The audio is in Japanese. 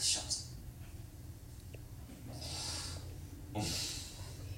ショッツうん